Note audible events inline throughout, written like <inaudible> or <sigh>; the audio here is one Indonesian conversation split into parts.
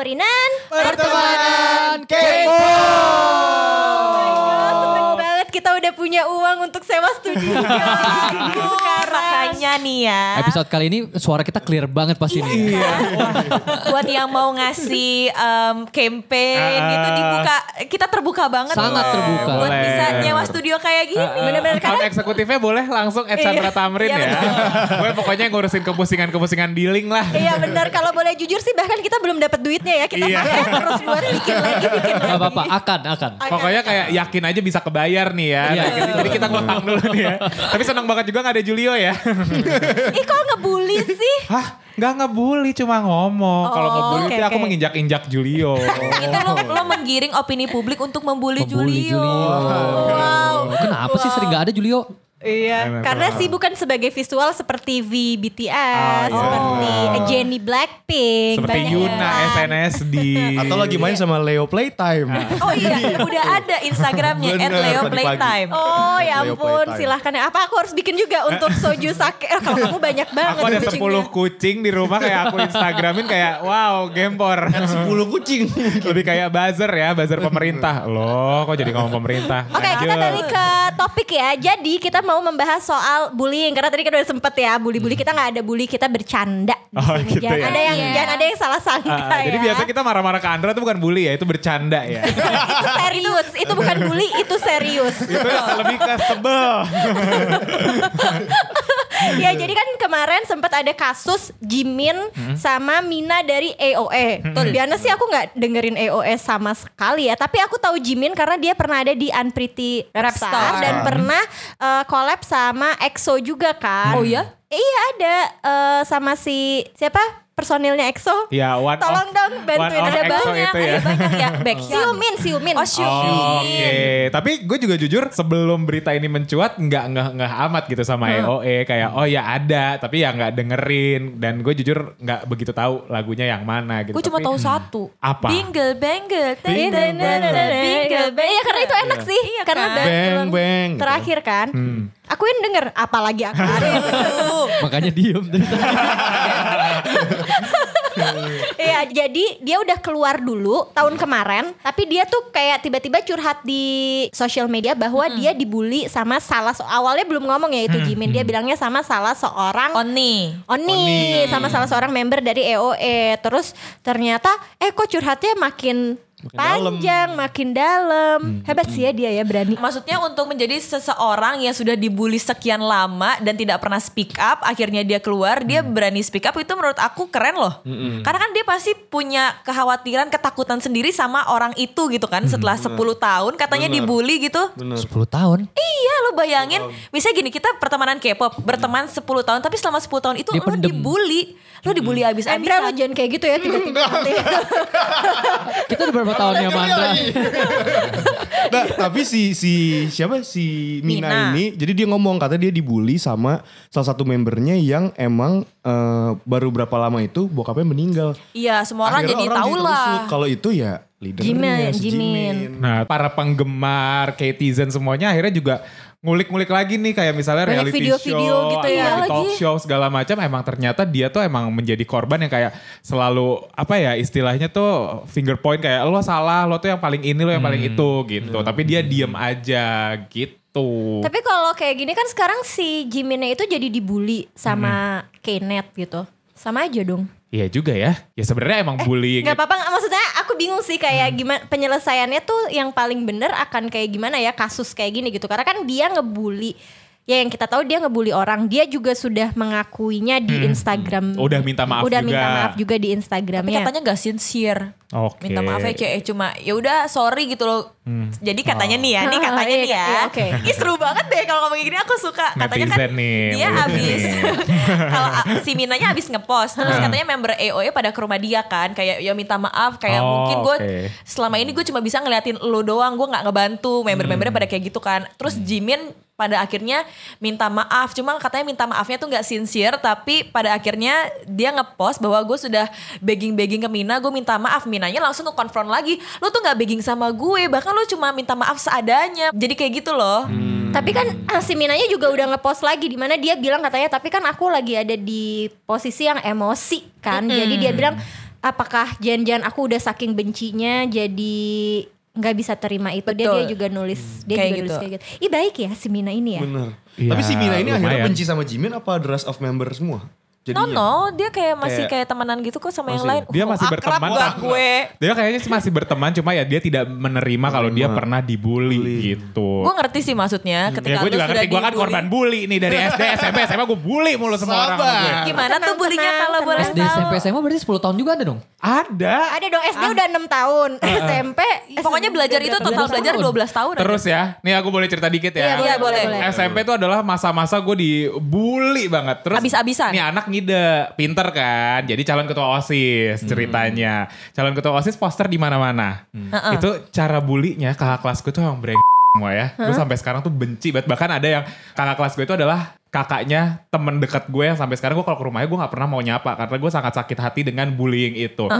Rinan. Pertemanan Kepo. Seneng banget kita udah punya uang untuk sewa studio. <laughs> Makanya nih ya. Episode kali ini suara kita clear banget pasti nih. buat yang mau ngasih um, campaign Ah. gitu dibuka kita terbuka banget Sangat loh. terbuka. buat Boleh. bisa nyewa studio kayak gini Bener-bener Account karena eksekutifnya boleh langsung at Sandra Iya. Tamrin Iya, ya. Gue pokoknya ngurusin kepusingan-kepusingan billing lah. Iya benar kalau boleh jujur sih bahkan kita belum dapat duitnya ya kita Iya. pakai terus buat bikin lagi bikin lagi. Gak apa-apa, akan, akan. Pokoknya kayak yakin aja bisa kebayar nih ya. Iya. Jadi, jadi kita ngutang dulu nih ya. Tapi senang banget juga gak ada Julio ya. <laughs> <laughs> Ih kok ngebully sih? Hah? Gak ngebully cuma ngomong. Kalau Oh, ngebully oke, itu aku menginjak-injak Julio. <laughs> itu lo, lo menggiring opini publik untuk membuli, Membuli Julio, Wow. Kenapa sih sering gak ada Julio? Iya, Emang karena sih bukan sebagai visual seperti V BTS, Oh, iya. seperti Jenny Blackpink, Seperti banyak Yuna kan. SNSD. Atau lagi main sama Leo Playtime. oh iya udah ada instagramnya at Bener, Leo tadi Playtime Oh ya ampun, silahkan. Apa aku harus bikin juga untuk soju sake? Eh, kalau kamu banyak banget Aku ada kucingnya. 10 kucing di rumah kayak aku Instagramin kayak wow gempor. 10 kucing. Lebih kayak buzzer ya, buzzer pemerintah. Loh kok jadi ngomong pemerintah. Oke, kita Lanjut. balik ke topik ya. Jadi kita mau membahas soal bullying karena tadi kan udah sempet ya bully-bully kita nggak ada bully kita bercanda. di Oh, gitu jangan ya. ada yang Iya. jangan ada yang salah sangka Ah, ya. Jadi biasa kita marah-marah ke Andra itu bukan bully ya, itu bercanda ya. <laughs> itu serius, itu bukan bully, itu serius. itu lebih ke sebel. <laughs> ya jadi kan kemarin sempat ada kasus Jimin sama Mina dari AOA. Tuh, biasa sih aku nggak dengerin AOA sama sekali ya. Tapi aku tahu Jimin karena dia pernah ada di Unpretty Rap Star Star. dan pernah eh, collab sama EXO juga kan. Oh ya? Iya ada eh, sama si siapa personilnya EXO. Ya, one Tolong of- dong bantuin one of ada EXO banyak, itu ya. ada banyak ya <laughs> Baekhyun Siumin, Siumin. oh Xiumin Oh, Oke, tapi gue juga jujur sebelum berita ini mencuat nggak nggak nggak amat gitu sama EOE kayak oh ya ada tapi ya nggak dengerin dan gue jujur nggak begitu tahu lagunya yang mana gitu. Gue cuma tahu satu. Apa? Bingle bangle. Bingle, bingle, bingle. Iya karena itu enak sih. Iya karena kan? Bang, bang, gitu. terakhir kan. Aku yang denger, apalagi aku. <laughs> Makanya diem. <laughs> <laughs> Iya, jadi dia udah keluar dulu tahun kemarin, tapi dia tuh kayak tiba-tiba curhat di sosial media bahwa dia dibully sama salah se- awalnya belum ngomong ya itu Jimin, dia bilangnya sama salah seorang Oni. Oni sama salah seorang member dari EOE. Terus ternyata eh kok curhatnya makin, panjang, makin dalam. Hebat sih ya dia ya berani. Maksudnya untuk menjadi seseorang yang sudah dibully sekian lama dan tidak pernah speak up, akhirnya dia keluar, dia berani speak up itu menurut aku keren loh. Karena kan dia pasti punya kekhawatiran, ketakutan sendiri sama orang itu gitu kan. Setelah 10 tahun katanya dibully gitu. 10 tahun. Iya lo bayangin, misalnya gini kita pertemanan K-pop, berteman 10 tahun tapi selama 10 tahun itu Dia lo pendem. dibully. Lo dibully lo abis-abisan. jangan kayak gitu ya tiba-tiba. Kita udah berapa tahun ya Mandra? <laughs> Nah, tapi si si siapa si Mina, Mina. ini jadi dia ngomong katanya dia dibully sama salah satu membernya yang emang eh, baru berapa lama itu bokapnya meninggal. Iya semua orang Akhirnya jadi orang tahu lah. Kalau itu ya leadernya Jimin, si Jimin. Nah, para penggemar, Katizen semuanya akhirnya juga ngulik-ngulik lagi nih kayak misalnya Banyak reality video-video show, gitu ya. reality Iya talk lagi. show segala macam emang ternyata dia tuh emang menjadi korban yang kayak selalu apa ya istilahnya tuh finger point kayak lo salah, lo tuh yang paling ini, lo yang paling Hmm. itu gitu. Tapi dia diem aja gitu. Tapi kalau kayak gini kan sekarang si Jiminnya itu jadi dibully sama Knet gitu. Sama aja dong. Iya juga ya. Ya sebenarnya emang bullying. Gak apa-apa, maksudnya aku bingung sih kayak gimana penyelesaiannya tuh yang paling bener akan kayak gimana ya kasus kayak gini gitu. Karena kan dia ngebully, ya yang kita tahu dia ngebully orang. Dia juga sudah mengakuinya di Instagram. Udah minta maaf Udah juga. minta maaf juga di Tapi Instagramnya. katanya gak sincere. Oke. Minta maafnya kayak cuma ya udah sorry gitu loh. Jadi katanya nih ya, nih Oh. katanya Iya, nih ya. iya, oke. Ih seru banget deh kalau ngomong gini aku suka. Katanya kan nih, dia habis nih. <laughs> kalau a- si Minanya habis ngepost terus katanya member AOE pada ke rumah dia kan kayak ya minta maaf kayak Oh, mungkin gue oke. selama ini gue cuma bisa ngeliatin lo doang gue nggak ngebantu member-membernya pada kayak gitu kan. Terus Jimin pada akhirnya minta maaf. Cuma katanya minta maafnya tuh nggak sincere tapi pada akhirnya dia ngepost bahwa gue sudah begging begging ke Mina gue minta maaf. Minanya langsung nge-confront lagi lo tuh nggak begging sama gue bahkan lo cuma minta maaf seadanya. Jadi kayak gitu loh. Tapi kan ah, si Minanya juga udah ngepost lagi di mana dia bilang katanya tapi kan aku lagi ada di posisi yang emosi kan. Jadi dia bilang apakah jangan-jangan aku udah saking bencinya jadi nggak bisa terima itu dia Betul. dia juga nulis dia Kayak juga nulis gitu. kayak gitu. Ih baik ya si Mina ini ya. Bener. Iya, Tapi si Mina ini akhirnya lumayan. benci sama Jimin apa the rest of member semua? No Jadinya. no, dia kayak masih Kayak- kayak, temenan gitu kok sama yang Masih. lain. Dia Oh, masih akrab berteman tapi- gue. Dia kayaknya sih masih berteman cuma ya dia tidak menerima kalau dia pernah dibully gitu. Gue ngerti sih maksudnya ketika ya gue juga ngerti, gue kan korban bully nih dari <laughs> SD, SMP, SMA gue bully mulu semua orang. sama gue. Gimana tuh Tenang, tenang, kalau boleh SD? SMP, SMA berarti 10 tahun juga ada dong? Ada. Ada dong SD udah 6 tahun, SMP Pokoknya belajar itu total 12 belajar tahun. 12 tahun. Terus ya, nih aku boleh cerita dikit ya. Iya, Iya, boleh. SMP itu adalah masa-masa gue dibully banget. Terus Abis-abisan. Nih anak ngide, pinter kan. Jadi calon ketua OSIS ceritanya. Calon ketua OSIS poster di mana-mana. Itu cara bulinya kakak kelas gue tuh yang breng semua ya. Gue sampai sekarang tuh benci banget. Bahkan ada yang kakak kelas gue itu adalah kakaknya temen dekat gue yang sampai sekarang gue kalau ke rumahnya gue nggak pernah mau nyapa karena gue sangat sakit hati dengan bullying itu.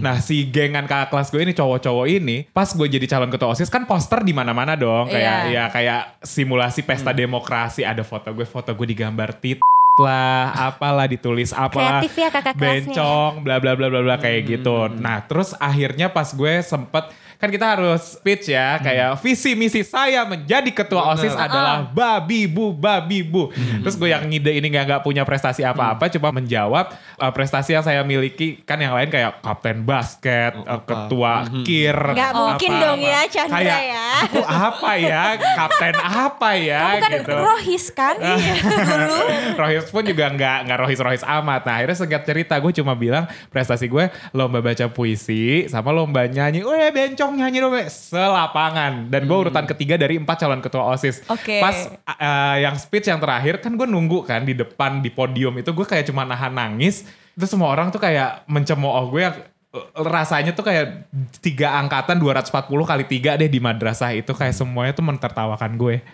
Nah si gengan kakak kelas gue ini cowok-cowok ini pas gue jadi calon ketua osis kan poster di mana-mana dong kayak Iya. ya kayak simulasi pesta demokrasi ada foto gue foto gue digambar tit lah apalah ditulis apalah Kreatif ya kakak kelasnya. bencong bla bla bla bla bla kayak gitu. Nah, terus akhirnya pas gue sempet kan kita harus speech ya kayak visi misi saya menjadi ketua OSIS adalah babi bu babi bu. Terus gue yang ngide ini nggak nggak punya prestasi apa-apa cuma menjawab uh, prestasi yang saya miliki kan yang lain kayak kapten basket, uh, ketua kir. Nggak mungkin apa- dong ya. Chandra Kayak, ya. Aku apa ya? Kapten apa ya Kamu kan gitu. rohis kan? Iya <laughs> dulu. Rohis pun juga nggak nggak rohis rohis amat. Nah akhirnya singkat cerita gue cuma bilang prestasi gue lomba baca puisi sama lomba nyanyi. Weh bencong nyanyi dong weh. selapangan. Dan gue urutan ketiga dari empat calon ketua osis. Oke. Pas uh, yang speech yang terakhir kan gue nunggu kan di depan di podium itu gue kayak cuma nahan nangis. Itu semua orang tuh kayak mencemooh gue yang uh, rasanya tuh kayak tiga angkatan 240 kali tiga deh di madrasah itu kayak semuanya tuh mentertawakan gue.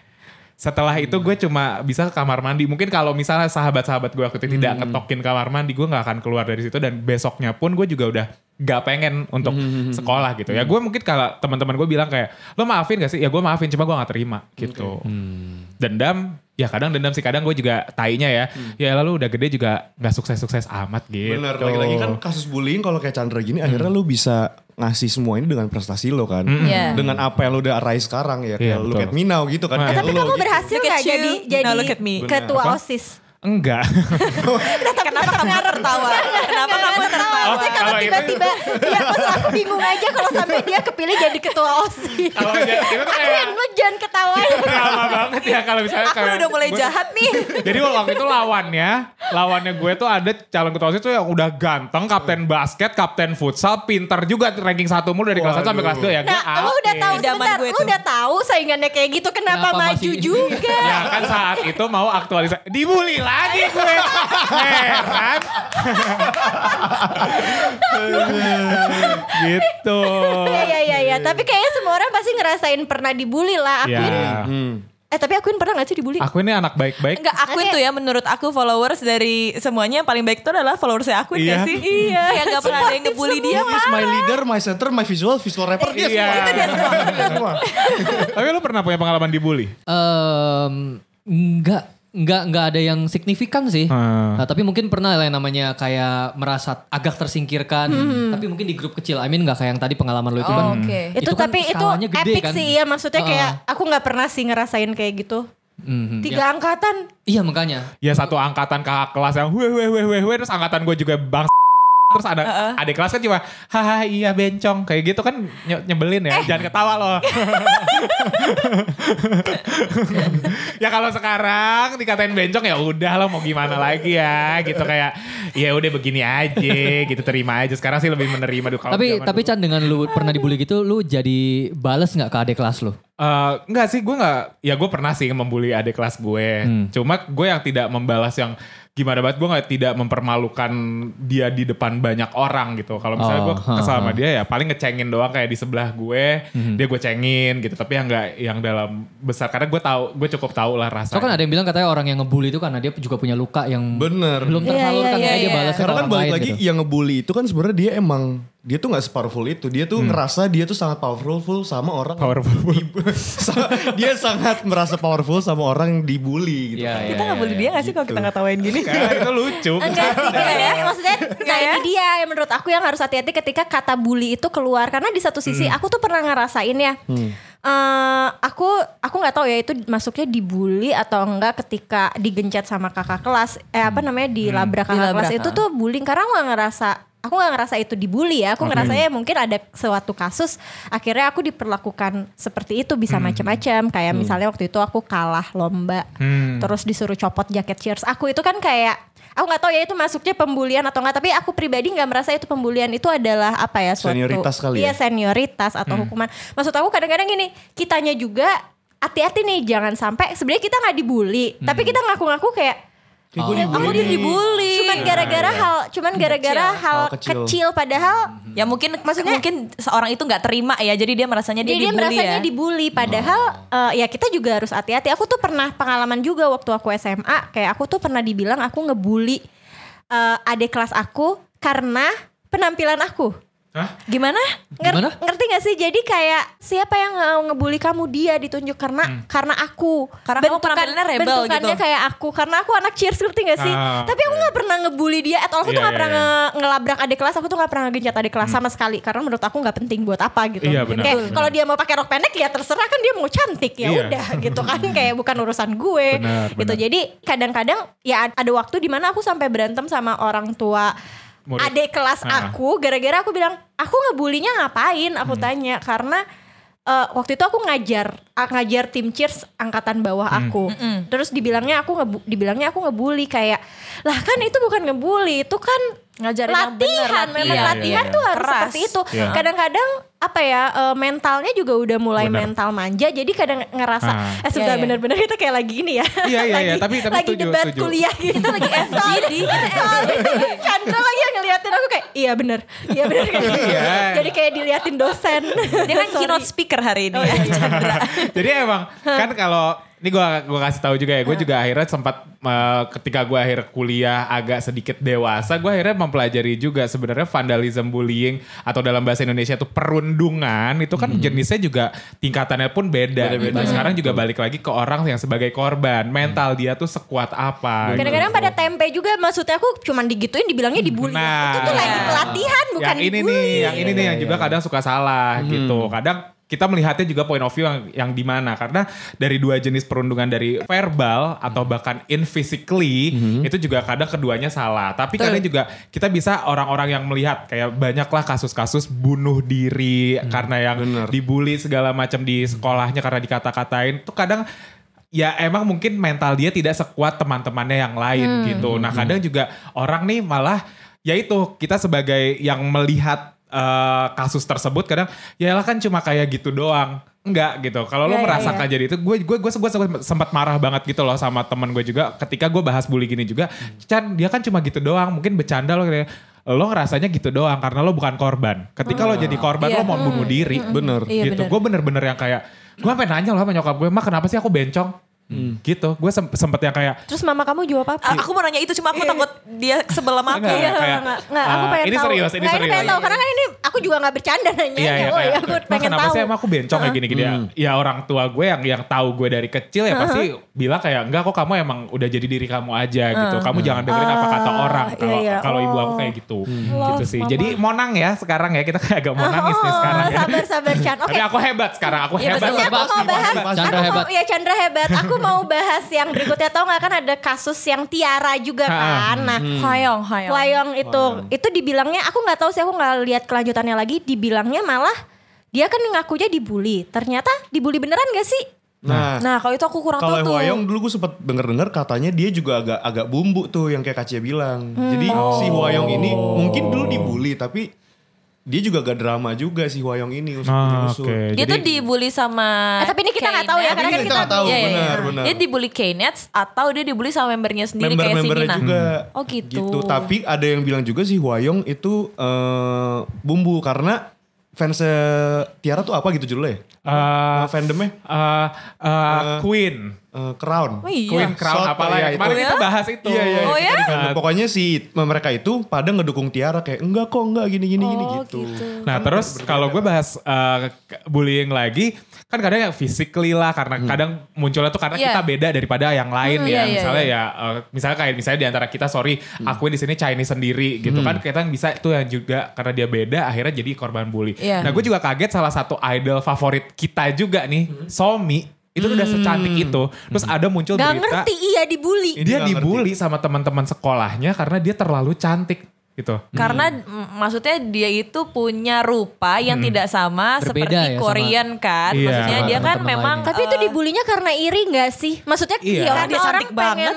Setelah itu gue cuma bisa ke kamar mandi. Mungkin kalau misalnya sahabat-sahabat gue waktu itu tidak ngetokin kamar mandi, gue nggak akan keluar dari situ. Dan besoknya pun gue juga udah gak pengen untuk sekolah gitu ya. Gue mungkin kalau teman-teman gue bilang kayak, lo maafin gak sih? Ya gue maafin, cuma gue gak terima gitu. Dendam, ya kadang dendam sih. Kadang gue juga tainya ya. Ya lalu udah gede juga gak sukses-sukses amat gitu. Bener, lagi-lagi kan kasus bullying kalau kayak Chandra gini akhirnya lu bisa ngasih semua ini dengan prestasi lo kan. Iya. Dengan apa yang lu udah raih sekarang ya. Iya, Kayak look betul. at me now gitu kan. Nah, Kayak Tapi lo kamu gitu. berhasil nggak you. jadi Now jadi look at me. ketua Apa? osis? Enggak. Kenapa kamu tertawa? Kenapa kamu tertawa? Oh, Maksudnya kalau tiba-tiba, ya pas aku bingung aja kalau sampai dia kepilih jadi ketua osis. Kalau itu tuh Aku kayak yang lu jangan ketawain. drama banget ya kalau misalnya Aku kayak udah mulai gue- jahat nih. Jadi waktu itu lawannya, lawannya gue tuh ada calon ketua OSIS tuh yang udah ganteng, kapten basket, kapten futsal, pinter juga ranking satu mulu dari kelas 1 sampai kelas 2 ya. Gue Nah, lu udah tahu sebentar, gue lu udah tahu saingannya kayak gitu kenapa, Kenapa maju juga? Ya kan saat itu mau aktualisasi. Dibully lagi gue. Heran. gitu. Iya iya iya iya, tapi kayaknya semua orang pasti ngerasain pernah dibully lah. Akuin, Ya. eh tapi akuin pernah gak sih dibully? Aku ini anak baik-baik. Enggak, Aquin tuh ya menurut aku followers dari semuanya yang paling baik itu adalah followersnya Aquin Iya. gak sih? Iya. Kayak gak pernah ada yang ngebully dia. He is my leader, my center, my visual, visual rapper. Dia Iya. semua. Itu dia semua. Tapi lu pernah punya pengalaman dibully? Em, enggak enggak enggak ada yang signifikan sih. Hmm. Nah, tapi mungkin pernah lah yang namanya kayak merasa agak tersingkirkan. Tapi mungkin di grup kecil. I mean enggak kayak yang tadi pengalaman lu itu Oh, kan. oke. itu, kan tapi itu gede epic kan. sih ya maksudnya kayak Heeh. aku nggak pernah sih ngerasain kayak gitu. Mhm, Tiga ya. angkatan. Iya makanya. Ya satu angkatan kakak kelas yang weh weh weh weh weh terus angkatan gue juga bang terus ada adik kelas kan cuma haha iya bencong kayak gitu kan nye- nyebelin ya jangan ketawa loh <laughs> ya kalau sekarang dikatain bencong ya udah lo mau gimana lagi ya gitu kayak ya udah begini aja gitu terima aja sekarang sih lebih menerima dulu kalau tapi tapi dulu. Chan dengan lu pernah dibully gitu, lu jadi bales nggak ke adik kelas lu? Eh, enggak sih, gue enggak. Ya gue pernah sih membuli adik kelas gue. Cuma gue yang tidak membalas yang gimana banget. Gue nggak tidak mempermalukan dia di depan banyak orang gitu. Kalau misalnya Oh, gue kesal sama dia ya paling ngecengin doang kayak di sebelah gue. Dia gue cengin gitu. Tapi yang enggak yang dalam besar. Karena gue tahu, gue cukup tahu lah So rasanya. kan ada yang bilang katanya orang yang ngebully itu karena dia juga punya luka yang Bener. belum Iya, tersalurkan iya, kayak iya, dia iya. balas ke Karena kan balik lagi gitu. yang ngebully itu kan sebenarnya dia emang dia tuh nggak sepowerful itu. Dia tuh ngerasa dia tuh sangat powerful sama orang Powerful. <laughs> Dia sangat merasa powerful sama orang yang dibully gitu. Iya, Kita nggak bully dia gak sih kalau kita ngetawain gini? <laughs> Kayak itu lucu. Enggak sih, kayaknya <laughs> maksudnya nah ya? ini dia yang menurut aku yang harus hati-hati ketika kata bully itu keluar karena di satu sisi aku tuh pernah ngerasain ya. eh, aku aku nggak tahu ya itu masuknya dibully atau enggak ketika digencet sama kakak kelas eh apa namanya dilabrak kakak Dilabrak, kelas itu ah. tuh bullying karena aku nggak ngerasa aku nggak ngerasa itu dibully ya. Aku ngerasanya mungkin ada suatu kasus akhirnya aku diperlakukan seperti itu bisa macam-macam kayak misalnya waktu itu aku kalah lomba Hmm. terus disuruh copot jaket cheers. Aku itu kan kayak aku nggak tahu ya itu masuknya pembulian atau enggak tapi aku pribadi nggak merasa itu pembulian itu adalah apa ya suatu Senioritas kali iya ya? senioritas atau hukuman. Maksud aku kadang-kadang gini kitanya juga hati-hati nih jangan sampai sebenarnya kita nggak dibully tapi kita ngaku-ngaku kayak Gue aku dibully nih. dibully cuman gara-gara hal cuman gara-gara hal, Hal kecil. kecil. padahal Ya mungkin Maksudnya- mungkin seorang itu nggak terima ya, jadi dia merasanya dia, Jadi dia dibully merasanya ya. dibully padahal eh, ya kita juga harus hati-hati. Aku tuh pernah pengalaman juga waktu aku SMA kayak aku tuh pernah dibilang aku ngebully eh, adik kelas aku karena penampilan aku. Hah? Gimana? Nger- Gimana? Ngerti gak sih? Jadi kayak siapa yang nge- ngebully kamu dia ditunjuk karena karena aku. Karena kamu penampilannya rebel bentukannya gitu. kayak aku karena aku anak cheers ngerti gak sih? Ah, Tapi aku nggak pernah ngebully dia atau aku tuh Iya, nggak iya, pernah nge- ngelabrak adik kelas, aku tuh nggak pernah ngegencet adik kelas sama sekali karena menurut aku nggak penting buat apa gitu. Iya, benar. Kayak kalau dia mau pakai rok pendek ya terserah kan dia mau cantik ya Iya. udah gitu kan <laughs> kayak bukan urusan gue Benar, gitu. benar. Jadi kadang-kadang ya ada waktu di mana aku sampai berantem sama orang tua Murid. adik kelas Ah. aku gara-gara aku bilang aku ngebulinya ngapain aku Hmm. tanya karena eh, waktu itu aku ngajar ngajar tim cheers angkatan bawah Hmm. aku terus dibilangnya aku ngebu- dibilangnya aku ngebully kayak lah kan itu bukan ngebully itu kan Ngajarin yang bener, latihan memang latihan. latihan Iya, tuh iya. harus Keras. seperti itu Iya. kadang-kadang apa ya eh, mentalnya juga udah mulai Benar. mental manja jadi kadang ngerasa Ah. eh sebentar Iya, iya. bener-bener kita kayak lagi ini ya Iya, iya, iya. Lagi- Tapi- tapi lagi setuju, debat setuju. kuliah gitu lagi <laughs> lagi yang ngeliatin aku kayak iya bener iya bener kayak <laughs> gitu. Iya. jadi kayak diliatin dosen Dia kan <laughs> keynote speaker hari ini Oh, ya. iya. <laughs> Jadi emang kan kalau ini gua gua kasih tahu juga ya, gue juga akhirnya sempat eh, ketika gua akhir kuliah agak sedikit dewasa, gua akhirnya mempelajari juga sebenarnya vandalism bullying atau dalam bahasa Indonesia itu perundungan itu kan jenisnya juga tingkatannya pun beda. gitu. Sekarang juga balik lagi ke orang yang sebagai korban, mental dia tuh sekuat apa. gitu. kadang-kadang pada tempe juga maksudnya aku cuman digituin dibilangnya dibully Nah. itu tuh lagi pelatihan bukan yang ini dibully. nih, yang ini nih yang juga kadang suka salah gitu. Kadang kita melihatnya juga point of view yang, yang di mana karena dari dua jenis perundungan dari verbal atau bahkan in physically itu juga kadang keduanya salah. Tapi kadang juga kita bisa orang-orang yang melihat kayak banyaklah kasus-kasus bunuh diri karena yang bener. dibully segala macam di sekolahnya karena dikata-katain tuh kadang ya emang mungkin mental dia tidak sekuat teman-temannya yang lain gitu. Nah kadang juga orang nih malah ya itu kita sebagai yang melihat eh, kasus tersebut kadang ya lah kan cuma kayak gitu doang. Enggak gitu. Kalau lo Ya, ya, merasakan jadi itu gue gue gue gue sempat marah banget gitu loh sama teman gue juga ketika gue bahas bully gini juga. Chan dia kan cuma gitu doang. Mungkin bercanda lo kayak lo ngerasanya gitu doang karena lo bukan korban. Ketika lo jadi korban Iya. lo mau bunuh diri. Bener. Iya, gitu. bener. Gue bener-bener yang kayak gue sampai nanya loh sama nyokap gue, "Mak, kenapa sih aku bencong?" Gitu. Gue sem- sempet yang kayak terus mama kamu jawab apa A- Aku mau nanya itu cuma aku takut dia sebel sama aku. Enggak, Iya, kayak, enggak, enggak, aku ah, pengen ini tahu. serius, ini Nggak, serius. pengen tahu karena kan ini aku juga nggak bercanda nanya. Iya, iya, oh kayak, ya, aku "Ma, pengen kenapa tahu. sih emang aku bencong kayak gini-gini ya? Ya orang tua gue yang yang tahu gue dari kecil ya pasti bilang kayak enggak kok kamu emang udah jadi diri kamu aja gitu. Kamu jangan dengerin apa kata Ah, orang iya, kalau iya. kalau ibu aku Oh. kayak gitu. Gitu sih. Jadi mau nang ya sekarang ya kita kayak agak mau nangis nih Oh, sekarang ya. sabar sabar Chan. Oke. Tapi aku hebat sekarang, aku Iya, hebat. aku mau bahas. Chandra aku hebat. mau, ya Chandra hebat. Aku mau bahas yang berikutnya tau nggak kan ada kasus yang Tiara juga kan. Nah, Hoyong, hoyong. Wayong itu, itu dibilangnya aku nggak tahu sih aku nggak lihat kelanjutannya lagi. Dibilangnya malah dia kan ngakunya dibully. Ternyata dibully beneran gak sih? Nah, Nah kalau itu aku kurang kalau tahu tuh. Hwayong dulu gue sempet denger-denger katanya dia juga agak agak bumbu tuh yang kayak Kacia bilang. Jadi si Hwayong ini mungkin dulu dibully tapi dia juga agak drama juga si Hwayong ini usul Ah, usul. oke. Dia Jadi- tuh dibully sama Eh, tapi ini kita nggak tahu ya, karena kan Tapi kita nggak tahu, Iya, iya, iya. benar, benar. Dia dibully K-Nets atau dia dibully sama membernya sendiri kayak si Member-membernya Nina. juga. Oh gitu. Tapi ada yang bilang juga si Hwayong itu eh, bumbu karena fans Tiara tuh apa gitu judulnya ya? Eh, Nah, fandomnya? eh, eh, Queen. Eh, Crown. Oh iya. Queen Crown Soto, apalah iya, ya. itu. Kemarin Oh, kita ya? bahas itu. Iya iya. Oh, kita ya? film. Pokoknya si mereka itu pada ngedukung Tiara kayak enggak kok enggak gini gini gini Oh, gitu. gitu. Nah terus kalau gue bahas uh, bullying lagi kan kadang yang physically lah karena kadang munculnya tuh karena Iya. kita beda daripada yang lain Hmm, ya iya, iya, misalnya iya. ya uh, misalnya kayak misalnya di antara kita sorry aku di sini Chinese sendiri gitu kan kita bisa itu yang juga karena dia beda akhirnya jadi korban bully. Iya. Nah gue juga kaget salah satu idol favorit kita juga nih Somi itu udah secantik itu terus ada muncul Gak berita ngerti iya dibully. Ini dia dibully sama teman-teman sekolahnya karena dia terlalu cantik gitu. Karena mm, maksudnya dia itu punya rupa yang tidak sama Berbeda seperti ya sama- Korean kan. Iya, maksudnya sama dia kan memang lainnya. Tapi itu dibulinya karena iri gak sih? Maksudnya Iya. ya Karena dia orang cantik banget. pengen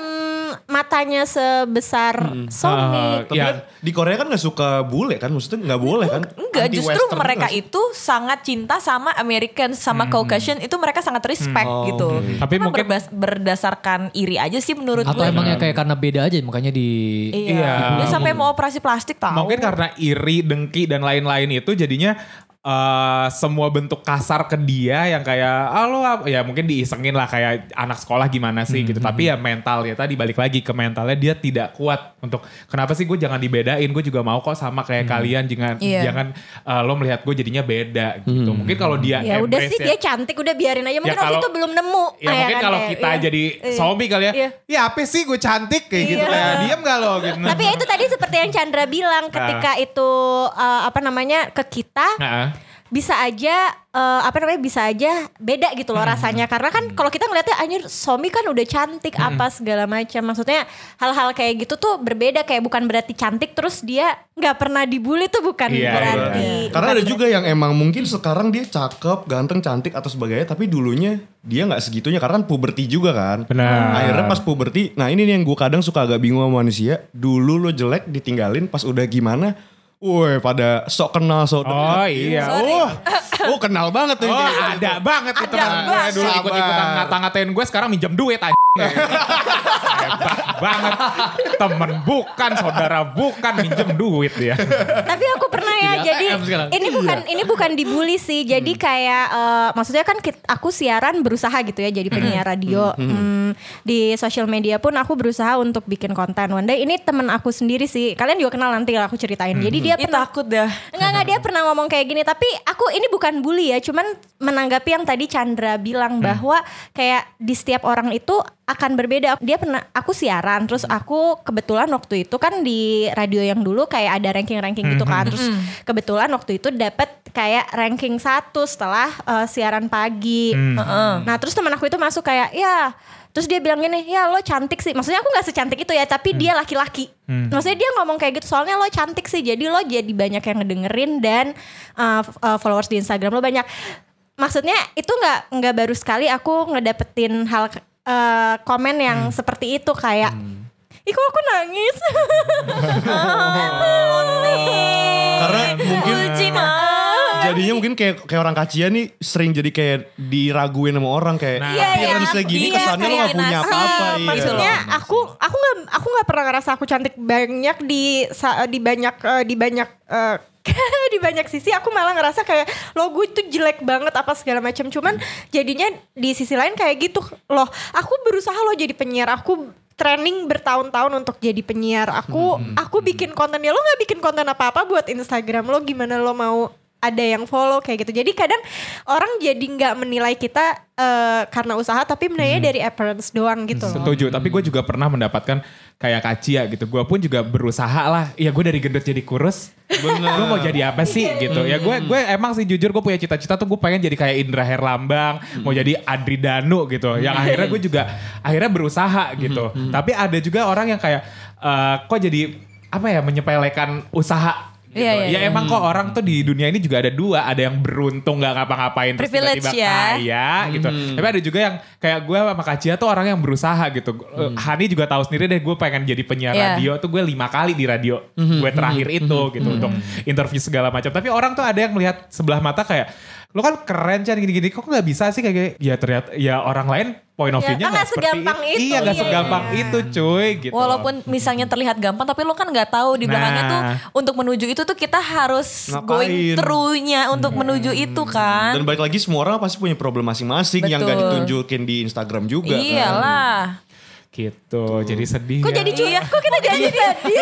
matanya sebesar Somi. Uh, Tapi Ya. kan di Korea kan nggak suka bule kan, maksudnya nggak boleh kan? Enggak, justru mereka sih. itu sangat cinta sama American sama Caucasian itu mereka sangat respect Oh, gitu. oke. Tapi Emang mungkin- berbas- berdasarkan iri aja sih menurut Atau gue. emangnya kayak karena beda aja makanya di Iya. Iya. Dia sampai mau operasi plastik tahu. Mungkin karena iri, dengki dan lain-lain itu jadinya eh, semua bentuk kasar ke dia yang kayak ah lo apa-" ya mungkin diisengin lah kayak anak sekolah gimana sih gitu. Tapi ya mental ya tadi balik lagi ke mentalnya dia tidak kuat untuk kenapa sih gue jangan dibedain, gue juga mau kok sama kayak kalian jangan Iya. jangan eh, lo melihat gue jadinya beda gitu. Mungkin kalau dia Ya udah sih dia cantik udah biarin aja. Mungkin Ya, waktu kalau- itu belum nemu. Ya mungkin kan, kalau kayak, kita iya. jadi Iya. Somi kali ya. Iya. Ya apa sih gue cantik kayak gitu Iya. kayak diam gak lo gitu. Tapi ya itu tadi seperti yang Chandra bilang ketika itu uh, apa namanya ke kita Nah, bisa aja uh, apa namanya bisa aja beda gitu loh rasanya. Karena kan kalau kita ngeliatnya anjir Somi kan udah cantik apa segala macam. Maksudnya hal-hal kayak gitu tuh berbeda kayak bukan berarti cantik terus dia nggak pernah dibully tuh bukan Iya, berarti. Karena bukan ada juga yang emang mungkin sekarang dia cakep, ganteng, cantik atau sebagainya, tapi dulunya dia nggak segitunya karena kan puberti juga kan. Benar. Akhirnya pas puberti, nah ini nih yang gue kadang suka agak bingung sama manusia. Dulu lo jelek ditinggalin, pas udah gimana, woi pada sok kenal sok deket. Oh iya. Oh, <laughs> Oh kenal banget tuh. oh ada banget itu. Ada dulu ikut-ikutan ngata-ngatain gue sekarang minjem duit aja. Hebat banget. Temen bukan, saudara bukan minjem duit dia. tapi aku pernah ya Jadi jadi ini bukan ini bukan dibully sih. Jadi kayak eh, maksudnya kan aku siaran berusaha gitu ya jadi penyiar radio. Hmm, di sosial media pun aku berusaha untuk bikin konten. One day ini temen aku sendiri sih. Kalian juga kenal nanti lah aku ceritain. Jadi dia pernah takut dah. Enggak enggak dia pernah ngomong kayak gini. Tapi aku ini bukan bully ya cuman menanggapi yang tadi Chandra bilang bahwa kayak di setiap orang itu akan berbeda dia pernah aku siaran terus aku kebetulan waktu itu kan di radio yang dulu kayak ada ranking-ranking gitu kan terus kebetulan waktu itu dapat kayak ranking satu setelah eh, siaran pagi. Nah terus teman aku itu masuk kayak ya Terus dia bilang gini, ya lo cantik sih. Maksudnya aku gak secantik itu ya, tapi dia laki-laki. Maksudnya dia ngomong kayak gitu, soalnya lo cantik sih. Jadi lo jadi banyak yang ngedengerin dan uh, uh, followers di Instagram lo banyak. Maksudnya itu nggak nggak baru sekali aku ngedapetin hal uh, komen yang seperti itu kayak, ih kok aku nangis. <laughs> Karena <laughs> mungkin jadinya mungkin kayak kayak orang kacia nih sering jadi kayak diraguin sama orang kayak Nah. Iya, iya. kayak gini Iya, kesannya lo gak punya apa-apa Ah, iya. maksudnya aku aku nggak aku nggak pernah ngerasa aku cantik banyak di sa- di banyak eh, di banyak eh, <laughs> di banyak sisi aku malah ngerasa kayak lo gue itu jelek banget apa segala macam cuman jadinya di sisi lain kayak gitu. Loh aku berusaha lo jadi penyiar. Aku training bertahun-tahun untuk jadi penyiar. Aku aku bikin konten ya lo nggak bikin konten apa-apa buat Instagram? Lo gimana? Lo mau ada yang follow kayak gitu jadi kadang orang jadi nggak menilai kita eh, karena usaha tapi menilainya dari appearance doang gitu loh Setuju, tapi gue juga pernah mendapatkan kayak kacia gitu. Gue pun juga berusaha lah. Ya gue dari gendut jadi kurus. Gue mau jadi apa sih gitu. Ya gue gue emang sih jujur gue punya cita-cita tuh gue pengen jadi kayak Indra Herlambang, mau jadi Adri Danu gitu. Yang akhirnya gue juga akhirnya berusaha gitu. Tapi ada juga orang yang kayak eh, kok jadi apa ya menyepelekan usaha gitu. Iya, iya, ya emang kok orang tuh di dunia ini juga ada dua, ada yang beruntung nggak ngapa-ngapain terus tiba-tiba ya. kaya gitu. Tapi ada juga yang kayak gue sama Kacia tuh orang yang berusaha gitu. Eh, Hani juga tahu sendiri deh gue pengen jadi penyiar Iya. radio tuh gue lima kali di radio gue terakhir itu gitu untuk interview segala macam. Tapi orang tuh ada yang melihat sebelah mata kayak lu kan keren Chan gini-gini kok nggak bisa sih kayak gini? Ya ternyata ya orang lain point of Ya, view-nya kan nggak seperti segampang itu, Iya nggak iya, segampang iya. itu cuy gitu. Walaupun misalnya terlihat gampang tapi lo kan nggak tahu di belakangnya Nah. tuh untuk menuju itu tuh kita harus Ngapain. going through-nya untuk menuju itu kan. Dan balik lagi semua orang pasti punya problem masing-masing yang gak ditunjukin di Instagram juga kan. Gitu. Jadi sedih. Kok ya. jadi curhat? Kok kita jadi sedih?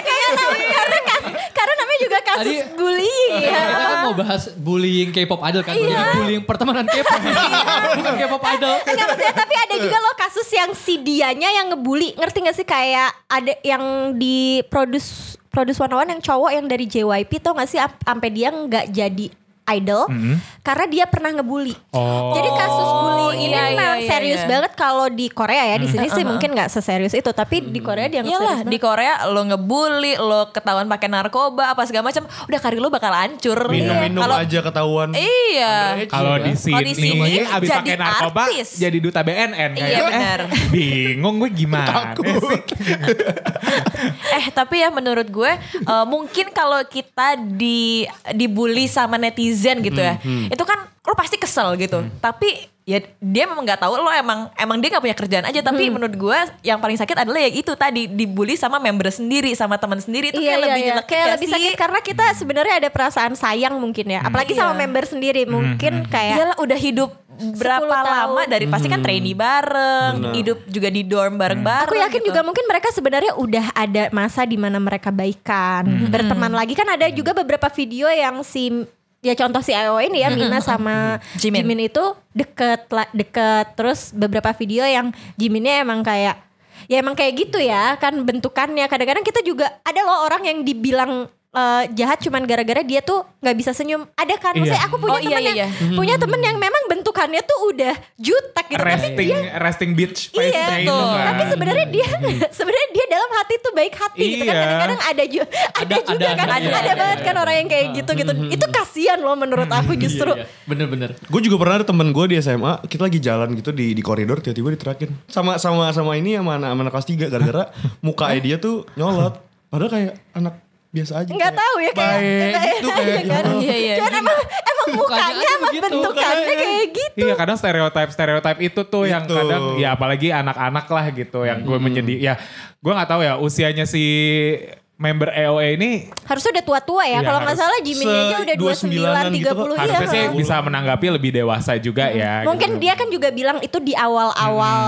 Kayak <laughs> namanya karena kas- karena namanya juga kasus Tadi- bullying ya. Kita kan mau bahas bullying K-pop idol kan. Jadi bullying pertemanan K-pop. <laughs> Bukan K-pop idol. Enggak maksudnya tapi ada juga loh kasus yang si dianya yang ngebully. Ngerti gak sih kayak ada yang di produce produce one yang cowok yang dari JYP tau gak sih sampai dia nggak jadi idol karena dia pernah ngebully. Oh. Jadi kasus bullying ini iya, iya, memang iya, serius iya. banget kalau di Korea ya. Di sini sih mungkin nggak seserius itu, tapi di Korea dia Iyalah serius di. Korea lo ngebully, lo ketahuan pakai narkoba apa segala macam, udah karir lo bakal hancur. Minum-minum Kalau aja ketahuan. Iya. Kalau di sini, Kalau di sini abis jadi pakai narkoba artis. jadi duta BNN Iya, kayak, benar. Eh, <laughs> bingung gue gimana? Eh tapi ya menurut gue eh, mungkin kalau kita di dibully sama netizen gitu ya, itu kan lo pasti kesel gitu. Tapi ya dia memang nggak tahu lo emang emang dia nggak punya kerjaan aja. Tapi menurut gue yang paling sakit adalah ya itu tadi dibully sama member sendiri, sama teman sendiri itu Iya, kayak iya, lebih iya. kayak lebih sih? sakit karena kita sebenarnya ada perasaan sayang mungkin ya. Apalagi sama Iya. member sendiri mungkin kayak Iyalah udah hidup berapa 10 tahun. lama dari pasti kan trainee bareng, Benar. hidup juga di dorm bareng-bareng. Aku yakin gitu. juga mungkin mereka sebenarnya udah ada masa di mana mereka baikan, berteman lagi kan ada juga beberapa video yang si ya contoh si IO ini ya Mina sama Jimin. Jimin. itu deket lah- deket terus beberapa video yang Jiminnya emang kayak ya emang kayak gitu ya kan bentukannya kadang-kadang kita juga ada loh orang yang dibilang eh, jahat cuman gara-gara dia tuh nggak bisa senyum ada kan maksudnya Iya. aku punya Oh, iya, temen iya, yang iya. punya temen yang memang bentukannya tuh udah jutek gitu tapi resting resting beach face Iya, day itu betul. kan. tapi sebenarnya dia <laughs> sebenarnya dia dalam hati tuh baik hati gitu kan Iya. kadang-kadang ada juga ada, Ada- juga ada- kan ada, ada, iya, ada iya, banget iya. kan orang yang kayak gitu gitu itu kasihan loh menurut aku justru Iya, iya. Bener-bener. Gue juga pernah ada temen gue di SMA, kita lagi jalan gitu di di koridor tiba-tiba diterakin. Sama sama sama ini sama anak, anak kelas 3 gara-gara <laughs> mukanya dia tuh nyolot. Padahal kayak anak biasa aja. nggak kayak tahu ya kayak baik gitu kayak kan? ya. Iya, iya. Cuman emang emang Mukanya sama begitu. bentukannya kayak gitu Iya kadang stereotip stereotip itu tuh yang Gitu. kadang ya apalagi anak-anak lah gitu yang gue menyedih ya gue nggak tahu ya usianya si member EOE ini harusnya udah tua-tua ya Iya, kalau nggak salah Jiminnya aja udah 29-an 29 gitu kok. 30 iya harusnya sih ha. bisa menanggapi lebih dewasa juga ya. Mungkin gitu. dia kan juga bilang itu di awal-awal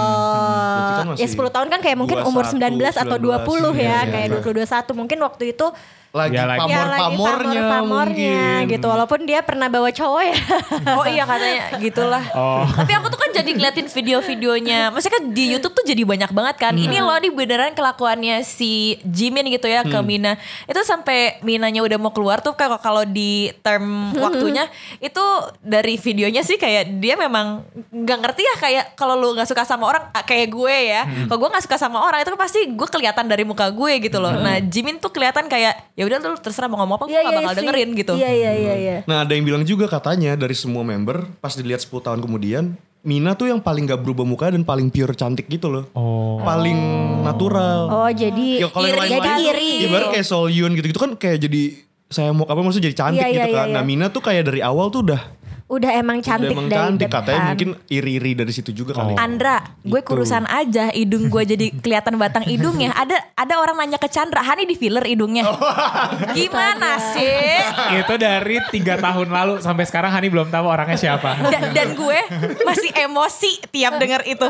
Berarti kan ya masih 10 tahun kan kayak mungkin umur 21, 19 atau 20 ya, 19, iya, kayak iya. 20 21 mungkin waktu itu Lagi Ya, lagi. ya lagi pamor-pamornya pamor-pamornya mungkin. gitu walaupun dia pernah bawa cowok ya. <laughs> Oh iya katanya gitulah. Oh. Tapi aku tuh kan jadi ngeliatin video-videonya. Maksudnya kan di YouTube tuh jadi banyak banget kan. Ini loh nih beneran kelakuannya si Jimin gitu ya ke Mina. Itu sampai Minanya udah mau keluar tuh kalau kalau di term waktunya itu dari videonya sih kayak dia memang nggak ngerti ya kayak kalau lu nggak suka sama orang ah, kayak gue ya. Kalau gue nggak suka sama orang itu kan pasti gue kelihatan dari muka gue gitu loh. Nah Jimin tuh kelihatan kayak ya udah lu terserah mau ngomong apa gue Iya, gak iya bakal sih. dengerin gitu. Iya iya iya iya. Nah ada yang bilang juga katanya dari semua member pas dilihat 10 tahun kemudian Mina tuh yang paling gak berubah muka dan paling pure cantik gitu loh. Oh. Paling natural. Oh jadi Ya kalau yang iri, lain-lain jadi tuh, iri. Ibarat kayak Solyun gitu-gitu kan kayak jadi saya mau apa maksudnya jadi cantik iya, gitu kan. iya, Nah iya. Mina tuh kayak dari awal tuh udah Udah emang cantik udah emang dari cantik depan. katanya mungkin iri-iri dari situ juga kali. Andra, gue Gitu. kurusan aja hidung gue jadi kelihatan batang hidungnya. Ada ada orang nanya ke Chandra, Hani di filler hidungnya. <laughs> Gimana sih? itu dari tiga tahun lalu sampai sekarang Hani belum tahu orangnya siapa. <laughs> Da- dan gue masih emosi tiap denger itu.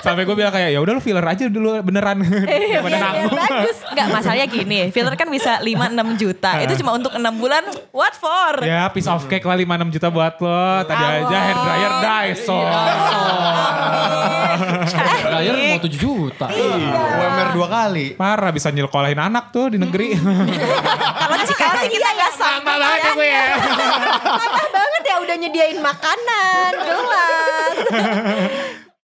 Sampai gue bilang kayak ya udah lu filler aja dulu beneran. <laughs> Iya, Daripada iya, nanggung. bagus. Enggak, masalahnya gini, filler kan bisa 5-6 juta. Itu cuma untuk 6 bulan, what for? Ya piece of cake lah 5-6 juta buat lo. Tadi aja hair dryer Dyson. <laughs> Bayar mau 7 juta. UMR dua kali. Parah bisa nyelkolahin anak tuh di negeri. Kalau Cikal sih kita nggak sama. Banget ya gue ya. Banget ya udah nyediain makanan, gelas.